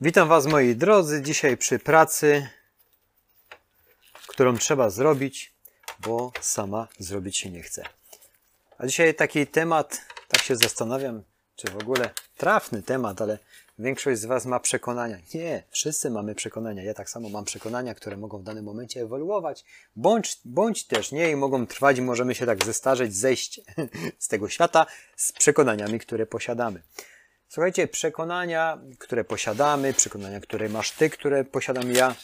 Witam Was moi drodzy, dzisiaj przy pracy, którą trzeba zrobić, bo sama zrobić się nie chce. A dzisiaj taki temat, tak się zastanawiam, czy w ogóle trafny temat, ale większość z Was ma przekonania. Nie, wszyscy mamy przekonania. Ja tak samo mam przekonania, które mogą w danym momencie ewoluować, bądź, bądź też nie i mogą trwać i możemy się tak zestarzeć, zejść z tego świata z przekonaniami, które posiadamy. Słuchajcie, przekonania, które posiadamy, przekonania, które masz ty, które posiadam ja,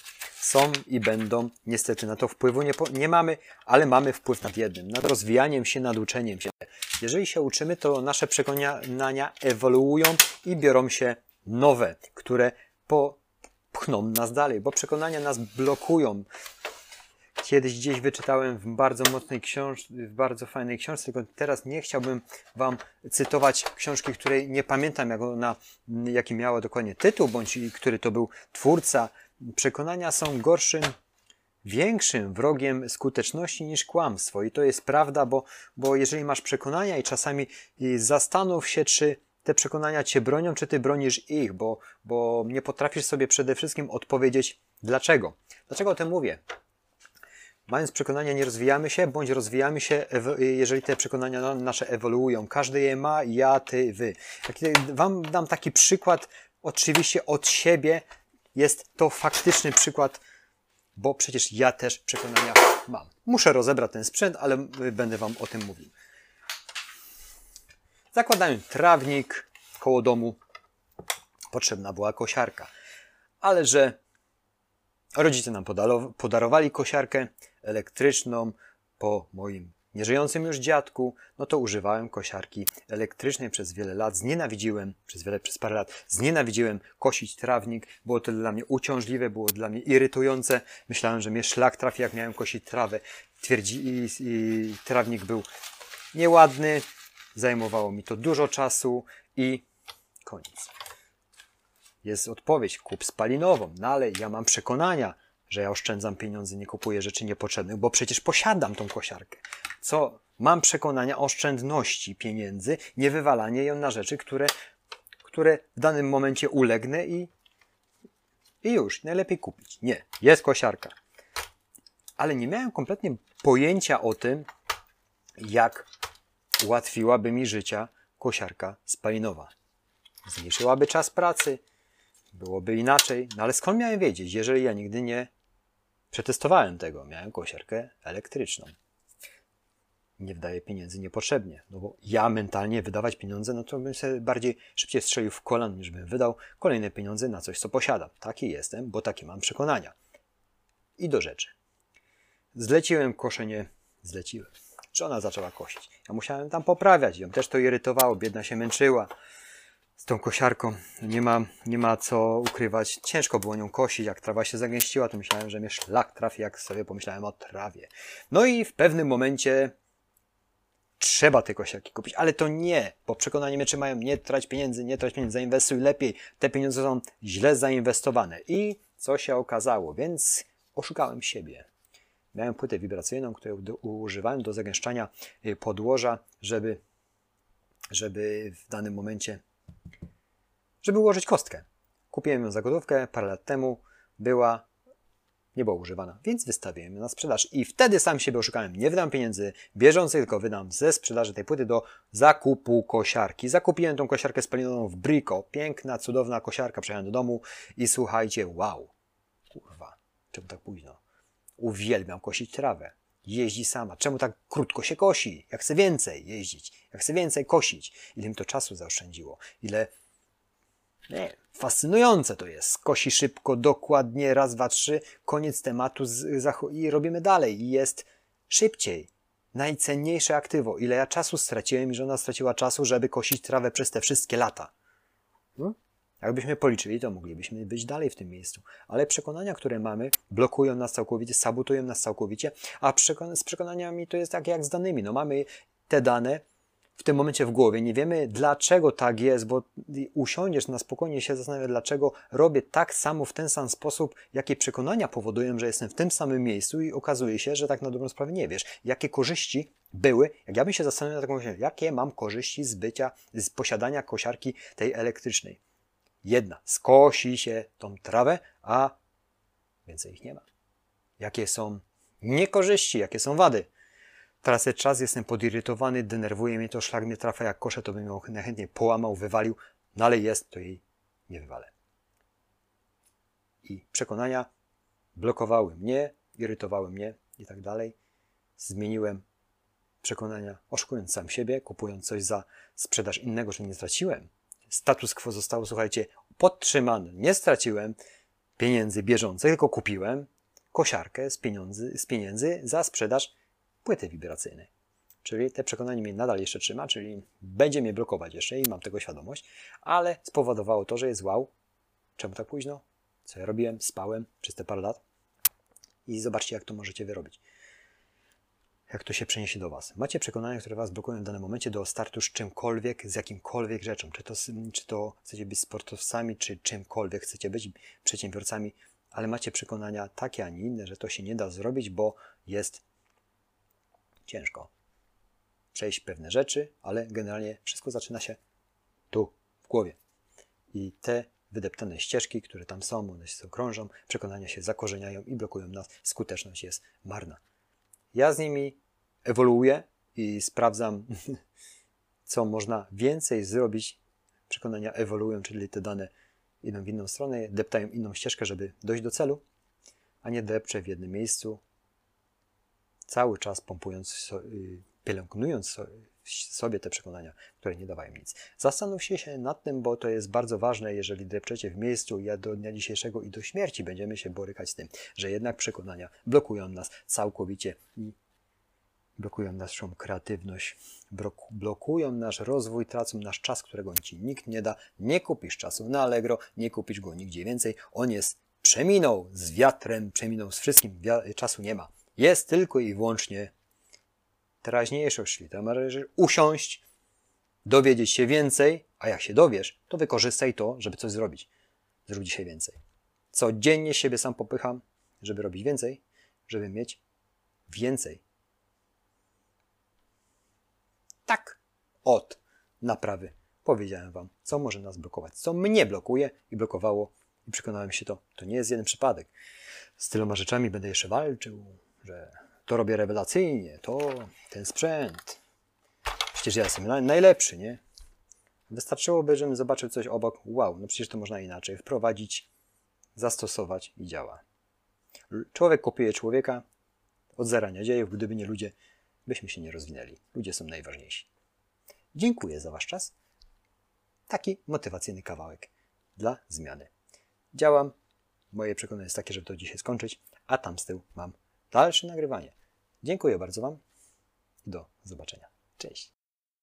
są i będą. Niestety na to wpływu nie, nie mamy, ale mamy wpływ nad jednym, nad rozwijaniem się, nad uczeniem się. Jeżeli się uczymy, to nasze przekonania ewoluują i biorą się nowe, które popchną nas dalej, bo przekonania nas blokują, kiedyś gdzieś wyczytałem w bardzo mocnej książce, w bardzo fajnej książce, tylko teraz nie chciałbym Wam cytować książki, której nie pamiętam, jak ona, jaki miała dokładnie tytuł, bądź który to był twórca. Przekonania są gorszym, większym wrogiem skuteczności niż kłamstwo. I to jest prawda, bo, bo jeżeli masz przekonania i czasami zastanów się, czy te przekonania cię bronią, czy ty bronisz ich, bo, bo nie potrafisz sobie przede wszystkim odpowiedzieć dlaczego. Dlaczego o tym mówię? Mając przekonania, nie rozwijamy się, bądź rozwijamy się, jeżeli te przekonania nasze ewoluują. Każdy je ma, ja, ty, wy. Wam dam taki przykład, oczywiście od siebie. Jest to faktyczny przykład, bo przecież ja też przekonania mam. Muszę rozebrać ten sprzęt, ale będę Wam o tym mówił. Zakładałem trawnik koło domu. Potrzebna była kosiarka. Ale że rodzice nam podarowali kosiarkę, elektryczną po moim nieżyjącym już dziadku, no to używałem kosiarki elektrycznej przez wiele lat. Znienawidziłem, przez wiele, przez parę lat, znienawidziłem kosić trawnik. Było to dla mnie uciążliwe, było dla mnie irytujące. Myślałem, że mnie szlak trafi, jak miałem kosić trawę. Twierdzi, i, i trawnik był nieładny, zajmowało mi to dużo czasu i koniec. Jest odpowiedź, kup spalinową, no ale ja mam przekonania, że ja oszczędzam pieniądze, nie kupuję rzeczy niepotrzebnych, bo przecież posiadam tą kosiarkę. Co? Mam przekonania o oszczędności pieniędzy, nie wywalanie ją na rzeczy, które, które w danym momencie ulegnę i, i już, najlepiej kupić. Nie, jest kosiarka. Ale nie miałem kompletnie pojęcia o tym, jak ułatwiłaby mi życia kosiarka spalinowa. Zmniejszyłaby czas pracy, byłoby inaczej, no ale skąd miałem wiedzieć, jeżeli ja nigdy nie Przetestowałem tego, miałem kosiarkę elektryczną. Nie wydaję pieniędzy niepotrzebnie, no bo ja mentalnie wydawać pieniądze, no to bym sobie bardziej szybciej strzelił w kolan, niż bym wydał kolejne pieniądze na coś, co posiadam. Taki jestem, bo takie mam przekonania. I do rzeczy. Zleciłem koszenie, zleciłem. Żona zaczęła kosić. Ja musiałem tam poprawiać, ją też to irytowało, biedna się męczyła z tą kosiarką. Nie ma, nie ma co ukrywać. Ciężko było nią kosić. Jak trawa się zagęściła, to myślałem, że mnie szlak trafi, jak sobie pomyślałem o trawie. No i w pewnym momencie trzeba te kosiarki kupić, ale to nie, bo przekonanie mnie, czy mają nie trać pieniędzy, nie trać pieniędzy, zainwestuj lepiej. Te pieniądze są źle zainwestowane. I co się okazało? Więc oszukałem siebie. Miałem płytę wibracyjną, którą używałem do zagęszczania y, podłoża, żeby, żeby w danym momencie żeby ułożyć kostkę. Kupiłem ją za gotówkę parę lat temu, była, nie była używana, więc wystawiłem ją na sprzedaż. I wtedy sam siebie oszukałem. Nie wydam pieniędzy bieżących, tylko wydam ze sprzedaży tej płyty do zakupu kosiarki. Zakupiłem tą kosiarkę spalinoną w Brico. Piękna, cudowna kosiarka. Przyjechałem do domu i słuchajcie, wow, kurwa, czemu tak późno? Uwielbiam kosić trawę jeździ sama. Czemu tak krótko się kosi? Jak chcę więcej jeździć, jak chcę więcej kosić. Ile mi to czasu zaoszczędziło? Ile nie, fascynujące to jest. Kosi szybko, dokładnie, raz, dwa, trzy, koniec tematu i robimy dalej. I jest szybciej. Najcenniejsze aktywo. Ile ja czasu straciłem i żona straciła czasu, żeby kosić trawę przez te wszystkie lata. Hmm? Jakbyśmy policzyli, to moglibyśmy być dalej w tym miejscu. Ale przekonania, które mamy, blokują nas całkowicie, sabotują nas całkowicie, a przekon z przekonaniami to jest tak jak z danymi. No mamy te dane, w tym momencie w głowie. Nie wiemy, dlaczego tak jest, bo usiądziesz na spokojnie się zastanawiać, dlaczego robię tak samo w ten sam sposób, jakie przekonania powodują, że jestem w tym samym miejscu i okazuje się, że tak na dobrą sprawę nie wiesz, jakie korzyści były, jak ja bym się zastanawiał taką myślą, jakie mam korzyści z bycia, z posiadania kosiarki tej elektrycznej. jedna. Skosi się tą trawę, a więcej ich nie ma. Jakie są niekorzyści, jakie są wady? Tracę czas, jestem podirytowany, denerwuje mnie to, szlak mnie trafia jak kosze, to bym ją najchętniej połamał, wywalił, no ale jest, to jej nie wywalę. I przekonania blokowały mnie, irytowały mnie i tak dalej. Zmieniłem przekonania, oszukując sam siebie, kupując coś za sprzedaż innego, że nie straciłem. Status quo zostało, słuchajcie, podtrzymany. Nie straciłem pieniędzy bieżących, tylko kupiłem kosiarkę z pieniędzy, z pieniędzy za sprzedaż płyty wibracyjnej. Czyli te przekonanie mnie nadal jeszcze trzyma, czyli będzie mnie blokować jeszcze i mam tego świadomość, ale spowodowało to, że jest wow. Czemu tak późno? Co ja robiłem? Spałem przez te parę lat. I zobaczcie, jak to możecie wyrobić. Jak to się przeniesie do Was. Macie przekonania, które Was blokują w danym momencie do startu z czymkolwiek, z jakimkolwiek rzeczą. Czy to, czy to chcecie być sportowcami, czy czymkolwiek chcecie być przedsiębiorcami, ale macie przekonania takie, a nie inne, że to się nie da zrobić, bo jest ciężko przejść pewne rzeczy, ale generalnie wszystko zaczyna się tu, w głowie. I te wydeptane ścieżki, które tam są, one się krążą, przekonania się zakorzeniają i blokują nas. Skuteczność jest marna. Ja z nimi ewoluuję i sprawdzam, co można więcej zrobić. Przekonania ewoluują, czyli te dane idą w inną stronę, deptają inną ścieżkę, żeby dojść do celu, a nie depczę w jednym miejscu, cały czas pompując, y, pielęgnując sobie te przekonania, które nie dawają nic. Zastanówcie się nad tym, bo to jest bardzo ważne, jeżeli depczecie w miejscu, ja do dnia dzisiejszego i do śmierci będziemy się borykać z tym, że jednak przekonania blokują nas całkowicie i blokują naszą kreatywność, blokują nasz rozwój, tracą nasz czas, którego ci nikt nie da. Nie kupisz czasu na Allegro, nie kupisz go nigdzie więcej. On jest przeminął z wiatrem, przeminął z wszystkim, czasu nie ma. Jest tylko i wyłącznie teraźniejszość, czyli tam należy usiąść, dowiedzieć się więcej, a jak się dowiesz, to wykorzystaj to, żeby coś zrobić. Zrób dzisiaj więcej. Codziennie siebie sam popycham, żeby robić więcej, żeby mieć więcej. Tak od naprawy powiedziałem Wam, co może nas blokować, co mnie blokuje i blokowało i przekonałem się to, to nie jest jeden przypadek. Z tyloma rzeczami będę jeszcze walczył, że to robię rewelacyjnie, to ten sprzęt. Przecież ja jestem najlepszy, nie? Wystarczyłoby, żebym zobaczył coś obok. Wow, no przecież to można inaczej wprowadzić, zastosować i działa. Człowiek kopiuje człowieka od zarania dziejów. Gdyby nie ludzie, byśmy się nie rozwinęli. Ludzie są najważniejsi. Dziękuję za Wasz czas. Taki motywacyjny kawałek dla zmiany. Działam. Moje przekonanie jest takie, żeby to dzisiaj skończyć, a tam z tyłu mam dalsze nagrywanie. Dziękuję bardzo Wam. Do zobaczenia. Cześć.